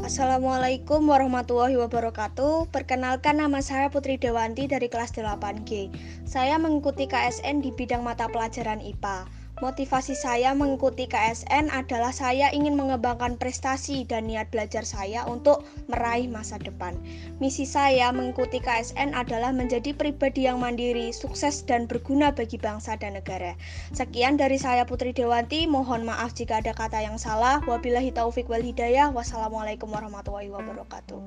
Assalamualaikum warahmatullahi wabarakatuh. Perkenalkan nama saya Putri Dewanti dari kelas 8G. Saya mengikuti KSN di bidang mata pelajaran IPA. Motivasi saya mengikuti KSN adalah saya ingin mengembangkan prestasi dan niat belajar saya untuk meraih masa depan. Misi saya mengikuti KSN adalah menjadi pribadi yang mandiri, sukses dan berguna bagi bangsa dan negara. Sekian dari saya Putri Dewanti, mohon maaf jika ada kata yang salah. Wabillahi taufik wal hidayah. Wassalamualaikum warahmatullahi wabarakatuh.